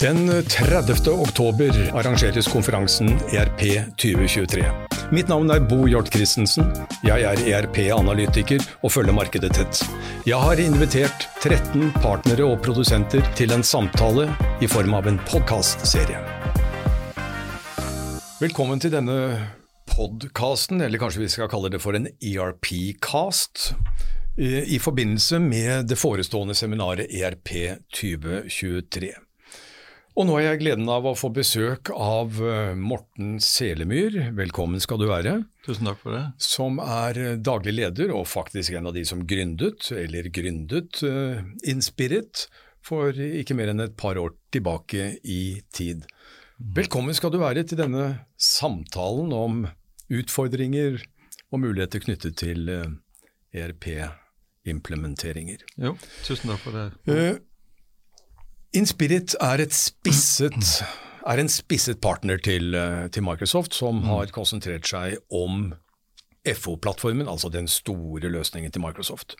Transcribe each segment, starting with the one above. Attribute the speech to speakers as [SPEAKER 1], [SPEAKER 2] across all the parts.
[SPEAKER 1] Den 30. oktober arrangeres konferansen ERP 2023. Mitt navn er Bo Hjort Christensen. Jeg er ERP-analytiker og følger markedet tett. Jeg har invitert 13 partnere og produsenter til en samtale i form av en podkastserie. Velkommen til denne podkasten, eller kanskje vi skal kalle det for en ERP-cast, i forbindelse med det forestående seminaret ERP 2023. Og nå har jeg gleden av å få besøk av eh, Morten Selemyr, velkommen skal du være.
[SPEAKER 2] Tusen takk for det.
[SPEAKER 1] Som er eh, daglig leder, og faktisk en av de som gründet, eller gründet, uh, Inspirit for ikke mer enn et par år tilbake i tid. Velkommen skal du være til denne samtalen om utfordringer og muligheter knyttet til uh, ERP-implementeringer.
[SPEAKER 2] Jo, tusen takk for det.
[SPEAKER 1] Uh, Inspirit er, spisset, er en spisset partner til, eh, til Microsoft, som mm. har konsentrert seg om FO-plattformen, altså den store løsningen til Microsoft.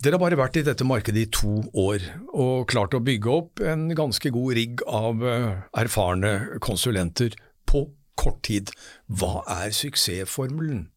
[SPEAKER 1] Dere har bare vært i dette markedet i to år og klart å bygge opp en ganske god rigg av eh, erfarne konsulenter på kort tid. Hva er suksessformelen,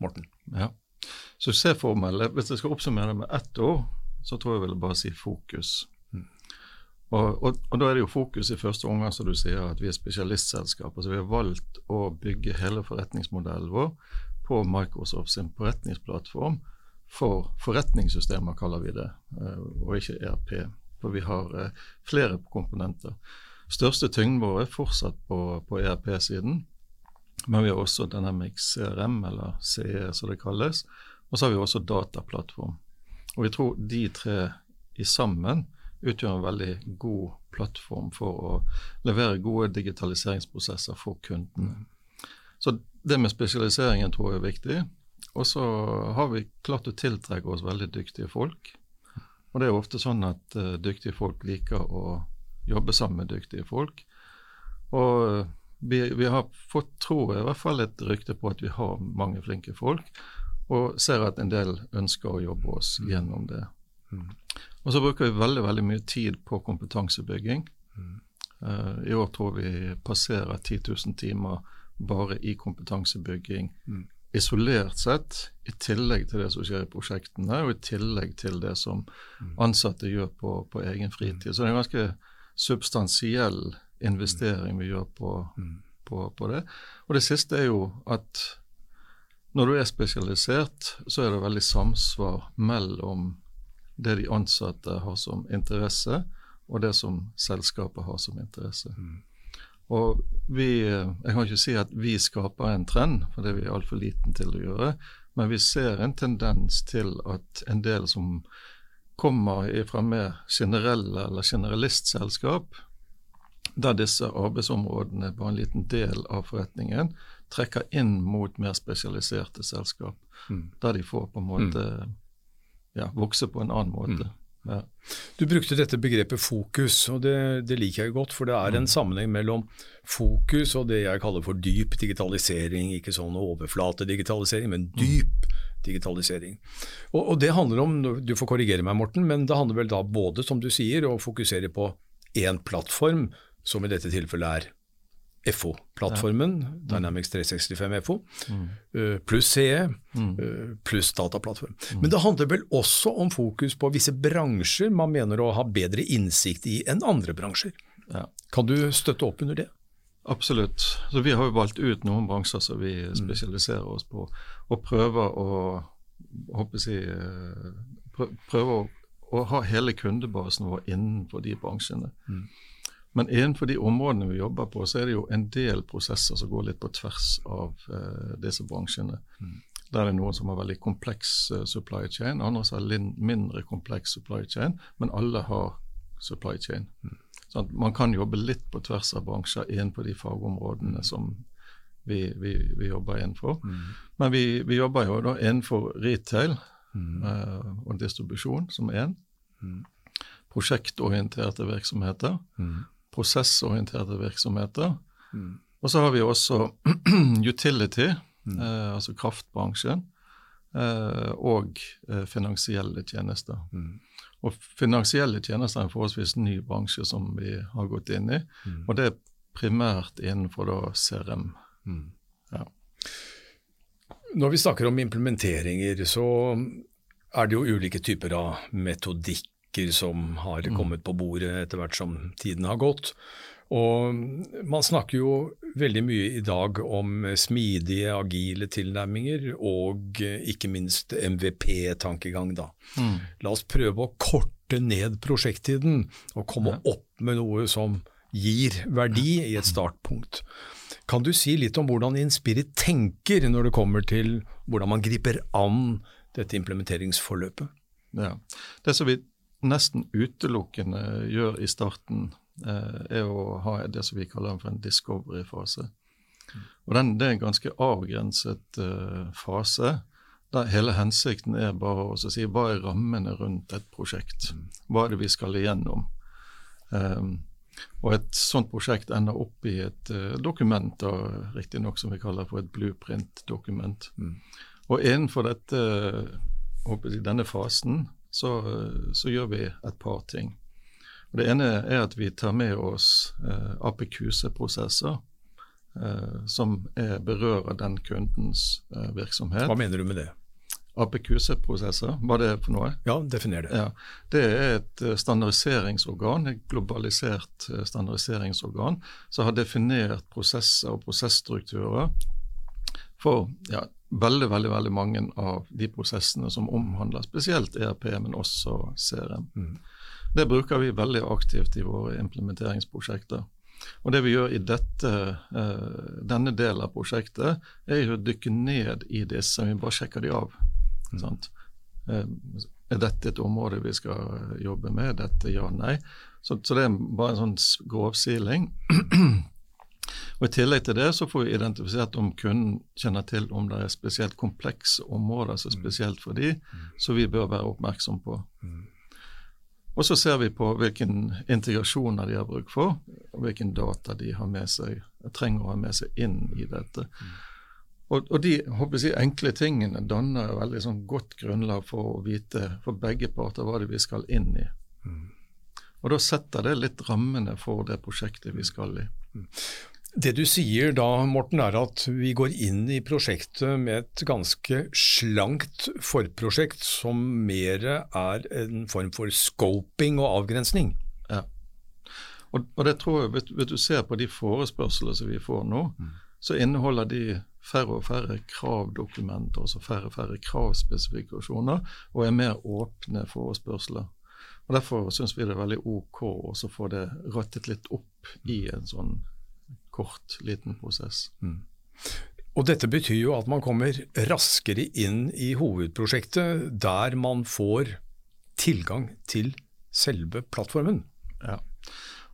[SPEAKER 1] Morten?
[SPEAKER 2] Ja, Suksessformelen, hvis jeg skal oppsummere med ett år, så tror jeg jeg vil bare si fokus. Og, og, og, Da er det jo fokus i første omgang som du sier, at vi er spesialistselskap. altså Vi har valgt å bygge hele forretningsmodellen vår på Microsoft sin forretningsplattform for forretningssystemer, kaller vi det, eh, og ikke ERP. For vi har eh, flere komponenter. Største tyngden vår er fortsatt på, på ERP-siden, men vi har også Dynamics CRM, eller CE som det kalles. Og så har vi også dataplattform. Og vi tror de tre i sammen utgjør en veldig god plattform for å levere gode digitaliseringsprosesser for kundene. Så det med spesialiseringen tror jeg er viktig. Og så har vi klart å tiltrekke oss veldig dyktige folk. Og det er ofte sånn at uh, dyktige folk liker å jobbe sammen med dyktige folk. Og vi, vi, har fått, tror jeg, i hvert fall et rykte på at vi har mange flinke folk, og ser at en del ønsker å jobbe oss gjennom det. Mm. Og så bruker vi veldig veldig mye tid på kompetansebygging. Mm. Uh, I år tror vi passerer 10 000 timer bare i kompetansebygging. Mm. Isolert sett, i tillegg til det som skjer i prosjektene, og i tillegg til det som mm. ansatte gjør på, på egen fritid. Så det er en ganske substansiell investering vi gjør på, på, på det. Og det siste er jo at når du er spesialisert, så er det veldig samsvar mellom det de ansatte har som interesse, og det som selskapet har som interesse. Mm. Og vi, Jeg kan ikke si at vi skaper en trend, for det er vi altfor liten til å gjøre. Men vi ser en tendens til at en del som kommer fra mer generelle eller generalistselskap, der disse arbeidsområdene var en liten del av forretningen, trekker inn mot mer spesialiserte selskap. Mm. Der de får på en måte mm ja, vokse på en annen måte. Mm. Ja.
[SPEAKER 1] Du brukte dette begrepet fokus, og det, det, liker jeg godt. For det er en mm. sammenheng mellom fokus og det jeg kaller for dyp digitalisering. Ikke sånn overflatedigitalisering, men mm. dyp digitalisering. Og, og, det handler om, du får korrigere meg Morten, men det handler vel da både, som du sier, å fokusere på én plattform, som i dette tilfellet er FO-plattformen, ja. Mm. Dynamics 365 FO, mm. uh, pluss CE, mm. uh, pluss dataplattform. Mm. Men det handler vel også om fokus på visse bransjer man mener å ha bedre innsikt i enn andre bransjer. Ja. Kan du støtte opp under det?
[SPEAKER 2] Absolutt. Så Vi har jo valgt ut noen bransjer som vi mm. spesialiserer oss på, og prøver å jeg, eh, prøver å, å ha hele kundebasen vår innenfor de bransjene. Mm. Men innenfor de områdene vi jobber på, så er det jo en del prosesser som går litt på tvers av uh, disse bransjene. Mm. Der er det noen som har veldig kompleks uh, supply chain, andre som har mindre kompleks supply chain, men alle har supply chain. Mm. Sånn man kan jobbe litt på tvers av bransjer innenfor de fagområdene mm. som vi, vi, vi, jobber innenfor. Mm. Men vi, vi, jobber jo da innenfor retail uh, og distribusjon som én. Mm. Prosjektorienterte virksomheter. Mm prosessorienterte virksomheter. Mm. Og så har vi også utility, mm. eh, altså kraftbransjen. eh, og eh, finansielle tjenester.
[SPEAKER 1] Mm.
[SPEAKER 2] Og finansielle tjenester er en forholdsvis ny bransje som vi har gått inn i,
[SPEAKER 1] Mm.
[SPEAKER 2] og det er primært innenfor da CRM.
[SPEAKER 1] Mm.
[SPEAKER 2] Ja.
[SPEAKER 1] Når vi snakker om implementeringer, så er det jo ulike typer av metodikker som har kommet på bordet etter hvert som tiden har gått. Og man snakker jo veldig mye i dag om smidige, agile tilnærminger, og ikke minst MVP-tankegang, da.
[SPEAKER 2] Mm.
[SPEAKER 1] La oss prøve å korte ned prosjekttiden og komme opp med noe som gir verdi i et startpunkt. Kan du si litt om hvordan Inspirit tenker når det kommer til hvordan man griper an dette implementeringsforløpet?
[SPEAKER 2] Ja. Det som vi nesten utelukkende gjør i starten, eh, er å ha det som vi kaller for en discovery-fase. Og den, Det er en ganske avgrenset eh, fase, der hele hensikten er bare å si hva er rammene rundt et prosjekt. Hva er det vi skal igjennom? Um, og et sånt prosjekt ender opp i et uh, dokument, da, riktignok som vi kaller for et blueprint-dokument.
[SPEAKER 1] Mm.
[SPEAKER 2] Og innenfor dette, håper jeg, denne fasen så, uh, så gjør vi et par ting. Og det ene er at vi tar med oss eh, APQC-prosesser eh, som er, berører den kundens eh, virksomhet.
[SPEAKER 1] Hva mener du med det?
[SPEAKER 2] APQC-prosesser, hva det er for noe?
[SPEAKER 1] Ja, definer det.
[SPEAKER 2] Ja, Det er et eh, standardiseringsorgan, et globalisert eh, standardiseringsorgan, som har definert prosesser og prosessstrukturer for ja, veldig veldig, veldig mange av de prosessene som omhandler spesielt ERP, men også CRM.
[SPEAKER 1] Mm.
[SPEAKER 2] Det bruker vi veldig aktivt i våre implementeringsprosjekter. Og Det vi gjør i dette, eh, denne delen av prosjektet, er å dykke ned i disse. Vi bare sjekker de av. Sant? Eh, er dette et område vi skal jobbe med? Dette ja, nei. Så, så det er bare en sånn grovsiling. Og I tillegg til det så får vi identifisert om kunden kjenner til om det er spesielt komplekse områder som er spesielt for de, som vi bør være oppmerksom på. Og så ser vi på hvilken integrasjoner de har bruk for, og hvilken data de har med seg, trenger å ha med seg inn i dette. Og, og de jeg, enkle tingene danner et veldig sånn godt grunnlag for å vite for begge parter hva det vi skal inn i. Og Da setter det litt rammene for det prosjektet vi skal i.
[SPEAKER 1] Det du sier da, Morten, er at vi går inn i prosjektet med et ganske slankt forprosjekt som mer er en form for scoping og avgrensning.
[SPEAKER 2] Ja. Og, og det tror jeg, hvis, du ser på de forespørslene som vi får nå, så inneholder de færre og færre kravdokumenter, altså færre og færre kravspesifikasjoner, og er mer åpne forespørsler. Og Derfor syns vi det er veldig OK å få det rattet litt opp i en sånn kort, liten prosess.
[SPEAKER 1] Og dette betyr jo at man kommer raskere inn i hovedprosjektet, der man får tilgang til selve plattformen.
[SPEAKER 2] Ja.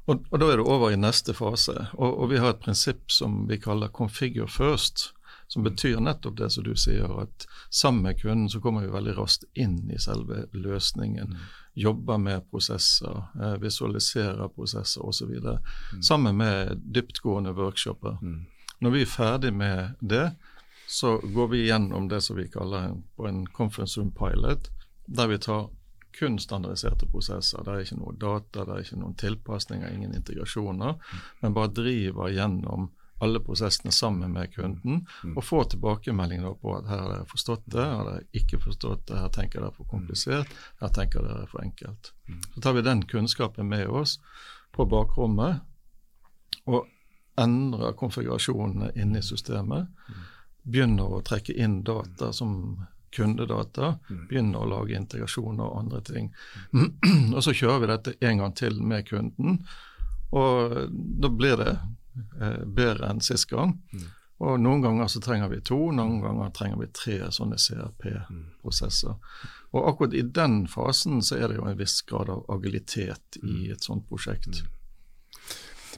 [SPEAKER 2] Og, og Da er det over i neste fase. Og, og Vi har et prinsipp som vi kaller 'configure first', som betyr nettopp det som du sier, at sammen med kunden så kommer vi veldig raskt inn i selve løsningen. Jobber med prosesser, eh, visualiserer prosesser osv. Sammen med dyptgående workshoper. Når vi er ferdig med det, så går vi gjennom det som vi kaller en, på en conference room pilot, der vi tar kun standardiserte prosesser. Det er ikke noe data, det er ikke noen tilpasninger, ingen integrasjoner, men bare driver gjennom alle prosessene sammen med kunden og får tilbakemelding da på at her har dere forstått det, har dere ikke forstått det, her tenker dere for komplisert, her tenker dere for enkelt. Så tar vi den kunnskapen med oss på bakrommet og endrer konfigurasjonene inne i systemet. Begynner å trekke inn data som kundedata, begynner å lage integrasjoner og andre ting. og så kjører vi dette en gang til med kunden, og da blir det eh, bedre enn sist gang. Og Noen ganger så trenger vi to, noen ganger trenger vi tre sånne CRP-prosesser. Og Akkurat i den fasen så er det jo en viss grad av agilitet i et sånt prosjekt.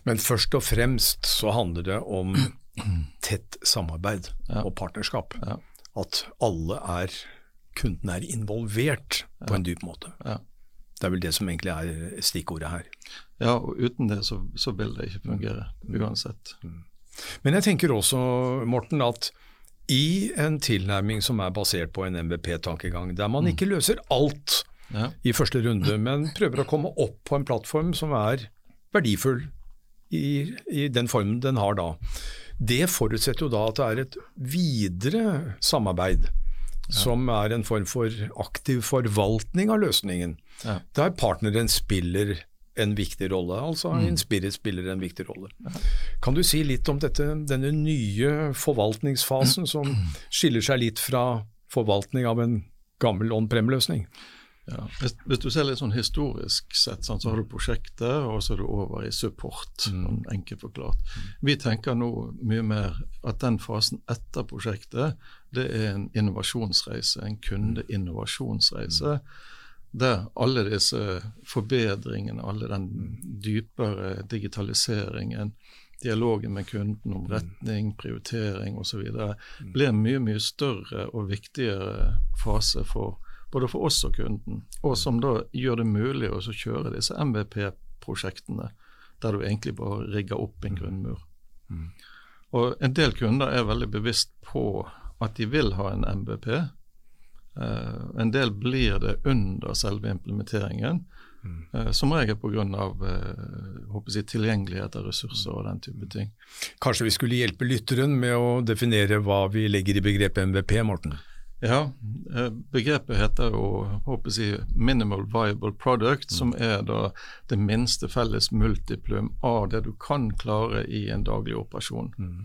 [SPEAKER 1] Men først og fremst så handler det om tett samarbeid
[SPEAKER 2] Ja.
[SPEAKER 1] og partnerskap.
[SPEAKER 2] Ja.
[SPEAKER 1] At alle er kundene er involvert på en dyp måte.
[SPEAKER 2] Ja.
[SPEAKER 1] Det er vel det som egentlig er stikkordet her.
[SPEAKER 2] Ja, og uten det så, så vil det ikke fungere uansett.
[SPEAKER 1] Men jeg tenker også, Morten, at i en tilnærming som er basert på en MVP-tankegang, der man ikke løser alt
[SPEAKER 2] Ja.
[SPEAKER 1] i første runde, men prøver å komme opp på en plattform som er verdifull i, i den formen den har da. Det forutsetter jo da at det er et videre samarbeid, som er en form for aktiv forvaltning av løsningen,
[SPEAKER 2] Ja.
[SPEAKER 1] der partneren spiller en viktig rolle, altså Inspirit spiller en viktig rolle. Kan du si litt om dette, denne nye forvaltningsfasen som skiller seg litt fra forvaltning av en gammel on-prem-løsning?
[SPEAKER 2] Ja. Hvis, hvis du ser litt sånn historisk sett, sånn, så har du prosjektet, og så er du over i support. Mm. enkelt forklart. Vi tenker nå mye mer at den fasen etter prosjektet, det er en innovasjonsreise, en kundeinnovasjonsreise. Der alle disse forbedringene, alle den dypere digitaliseringen, dialogen med kunden om retning, prioritering osv. blir en mye, mye større og viktigere fase for både for oss og kunden, og som da gjør det mulig å kjøre disse MVP-prosjektene, der du egentlig bare rigger opp en grunnmur. Og En del kunder er veldig bevisst på at de vil ha en MVP. Uh, en del blir det under selve implementeringen, eh, som regel pga. Uh, håper jeg, tilgjengelighet av ressurser og den type ting.
[SPEAKER 1] Kanskje vi skulle hjelpe lytteren med å definere hva vi legger i begrepet MVP, Morten?
[SPEAKER 2] Ja, eh, begrepet heter jo jeg, minimal viable product, som er da det minste felles multiplum av det du kan klare i en daglig operasjon. Mm.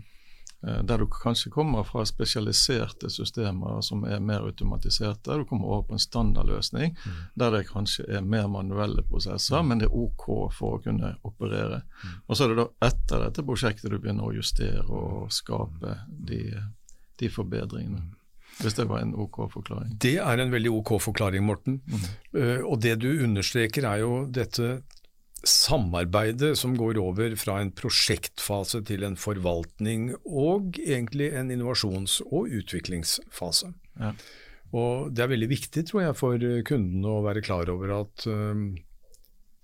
[SPEAKER 2] Der du kanskje kommer fra spesialiserte systemer som er mer automatiserte. Du kommer over på en standardløsning der det kanskje er mer manuelle prosesser, men det er OK for å kunne operere. Og så er det da etter dette prosjektet du begynner å justere og skape de, de forbedringene. Hvis det var en OK forklaring.
[SPEAKER 1] Det er en veldig ok forklaring, Morten. Eh, og det du understreker er jo dette samarbeidet som går over fra en prosjektfase til en forvaltning og egentlig en innovasjons- og utviklingsfase.
[SPEAKER 2] Ja.
[SPEAKER 1] Og Det er veldig viktig tror jeg, for kundene å være klar over at um,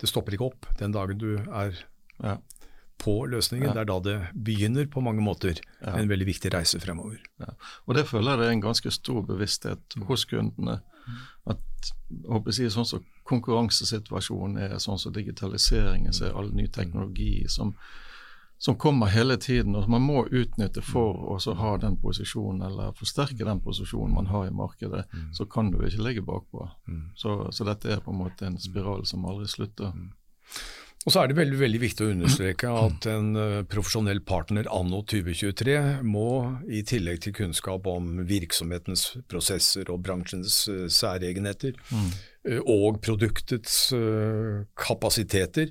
[SPEAKER 1] det stopper ikke opp den dagen du er
[SPEAKER 2] Ja.
[SPEAKER 1] På løsningen. Det er da det begynner på mange måter. En veldig viktig reise fremover.
[SPEAKER 2] Ja. Og Det føler jeg er en ganske stor bevissthet hos kundene. At håper jeg, sånn som Konkurransesituasjonen er sånn som digitaliseringen, så er all ny teknologi som, som kommer hele tiden. og Man må utnytte for å ha den posisjonen, eller forsterke den posisjonen man har i markedet. Så kan du ikke ligge bakpå. Så, så dette er på en måte en spiral som aldri slutter.
[SPEAKER 1] Og så er det veldig, veldig viktig å understreke at en eh, profesjonell partner anno 2023 må, i tillegg til kunnskap om virksomhetens prosesser og bransjens eh, særegenheter, mm. og produktets kapasiteter,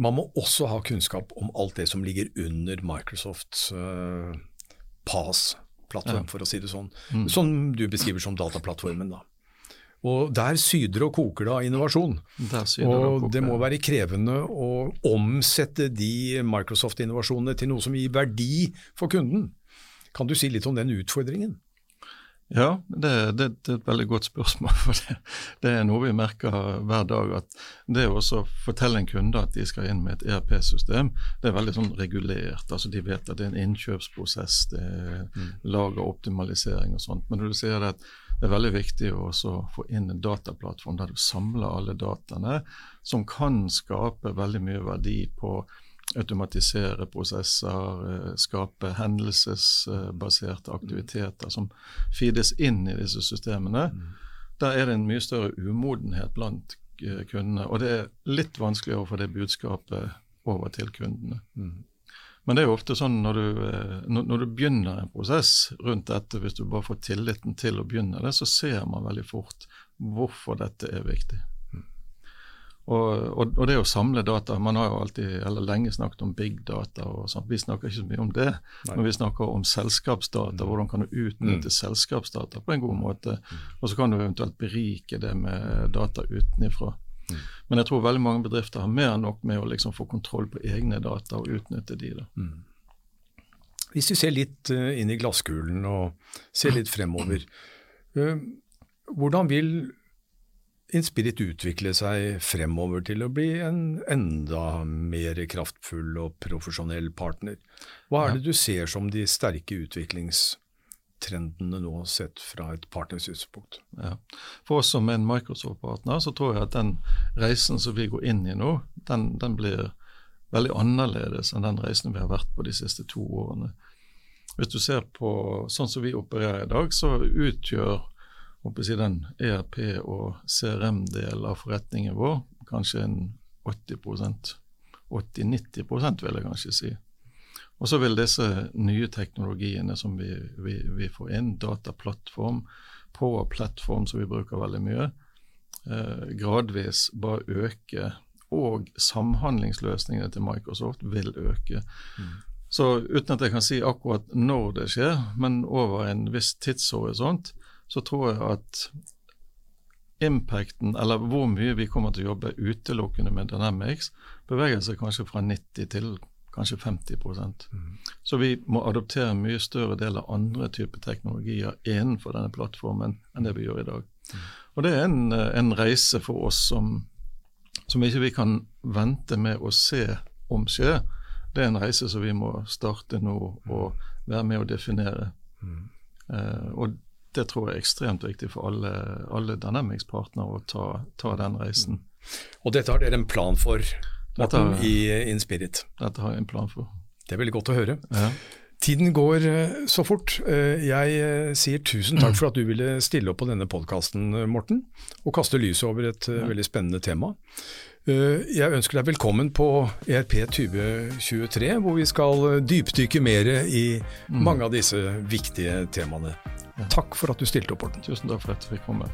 [SPEAKER 1] man må også ha kunnskap om alt det som ligger under Microsofts uh, PAS-plattform, for å si det sånn. Som du beskriver som dataplattformen. da. Og Der syder og koker det av innovasjon.
[SPEAKER 2] Det
[SPEAKER 1] Og det må være krevende å omsette de Microsoft-innovasjonene til noe som gir verdi for kunden. Kan du si litt om den utfordringen?
[SPEAKER 2] Ja, det, det, det er et veldig godt spørsmål. for det, det er noe vi merker hver dag. at Det å fortelle en kunde at de skal inn med et ERP-system, det er veldig sånn regulert. altså De vet at det er en innkjøpsprosess, det er lager optimalisering og sånt. Men når du sier det at det er veldig viktig å få inn en dataplattform der du samler alle dataene, som kan skape veldig mye verdi på automatisere prosesser, eh, skape hendelsesbaserte aktiviteter som feedes inn i disse systemene. Der er det en mye større umodenhet blant eh, kundene, og det er litt vanskeligere å få det budskapet over til kundene. Men det er jo ofte sånn når du, eh, når du begynner en prosess rundt dette, hvis du bare får tilliten til å begynne det, så ser man veldig fort hvorfor dette er viktig. Og, og, og det å samle data Man har jo alltid, eller lenge snakket om big data. og sånt. Vi snakker ikke så mye om det. men vi snakker om selskapsdata, hvordan kan du utnytte selskapsdata på en god måte. Og så kan du eventuelt berike det med data utenifra. Men jeg tror veldig mange bedrifter har mer enn nok med å liksom få kontroll på egne data og utnytte de. da.
[SPEAKER 1] Hvis vi ser litt eh, inn i glasskulen og ser litt fremover, eh, hvordan vil Inspirit utvikle seg fremover til å bli en enda mer kraftfull og profesjonell partner? Hva er det du ser som de sterke utviklingstrendene nå sett fra et partnersynspunkt.
[SPEAKER 2] Ja. For oss som en Microsoft-partner, så tror jeg at den reisen som vi går inn i nå, den, den, blir veldig annerledes enn den reisen vi har vært på de siste to årene. Hvis du ser på sånn som vi opererer i dag, så utgjør si, den ERP- og CRM-delen av forretningen vår kanskje en 80 80-90 vil jeg kanskje si. Og så vil disse nye teknologiene som vi, vi, vi får inn, dataplattform, Power-plattform som vi bruker veldig mye, eh, gradvis bare øke. Og samhandlingsløsningene til Microsoft vil øke. Mm. Så uten at jeg kan si akkurat når det skjer, men over en viss tidshorisont, så tror jeg at impacten, eller hvor mye vi kommer til å jobbe utelukkende med Dynamics, beveger seg kanskje fra 90 til kanskje 50 mm. Så vi må adoptere mye større del av andre typer teknologier innenfor denne plattformen enn det vi gjør i dag. Mm. Og Det er en, en reise for oss som, som ikke vi kan vente med å se om skje. Det er en reise som vi må starte nå og være med å definere. Mm. Uh, og det tror jeg er ekstremt viktig for alle, alle Dynamics-partnere å ta, ta, den reisen.
[SPEAKER 1] Og dette har dere en plan for, Morten, i Inspirit?
[SPEAKER 2] Dette har jeg en plan for.
[SPEAKER 1] Det er veldig godt å høre. Ja. Tiden går eh, så fort. Eh, jeg eh, sier tusen takk for at du ville stille opp på denne podkasten, Morten, og kaste lyset over et ja. veldig spennende tema. Jeg ønsker deg velkommen på ERP 2023, hvor vi skal dypdykke mer i mm. mange av disse viktige temaene. Takk for at du stilte opp, Morten.
[SPEAKER 2] Tusen takk for at jeg fikk komme.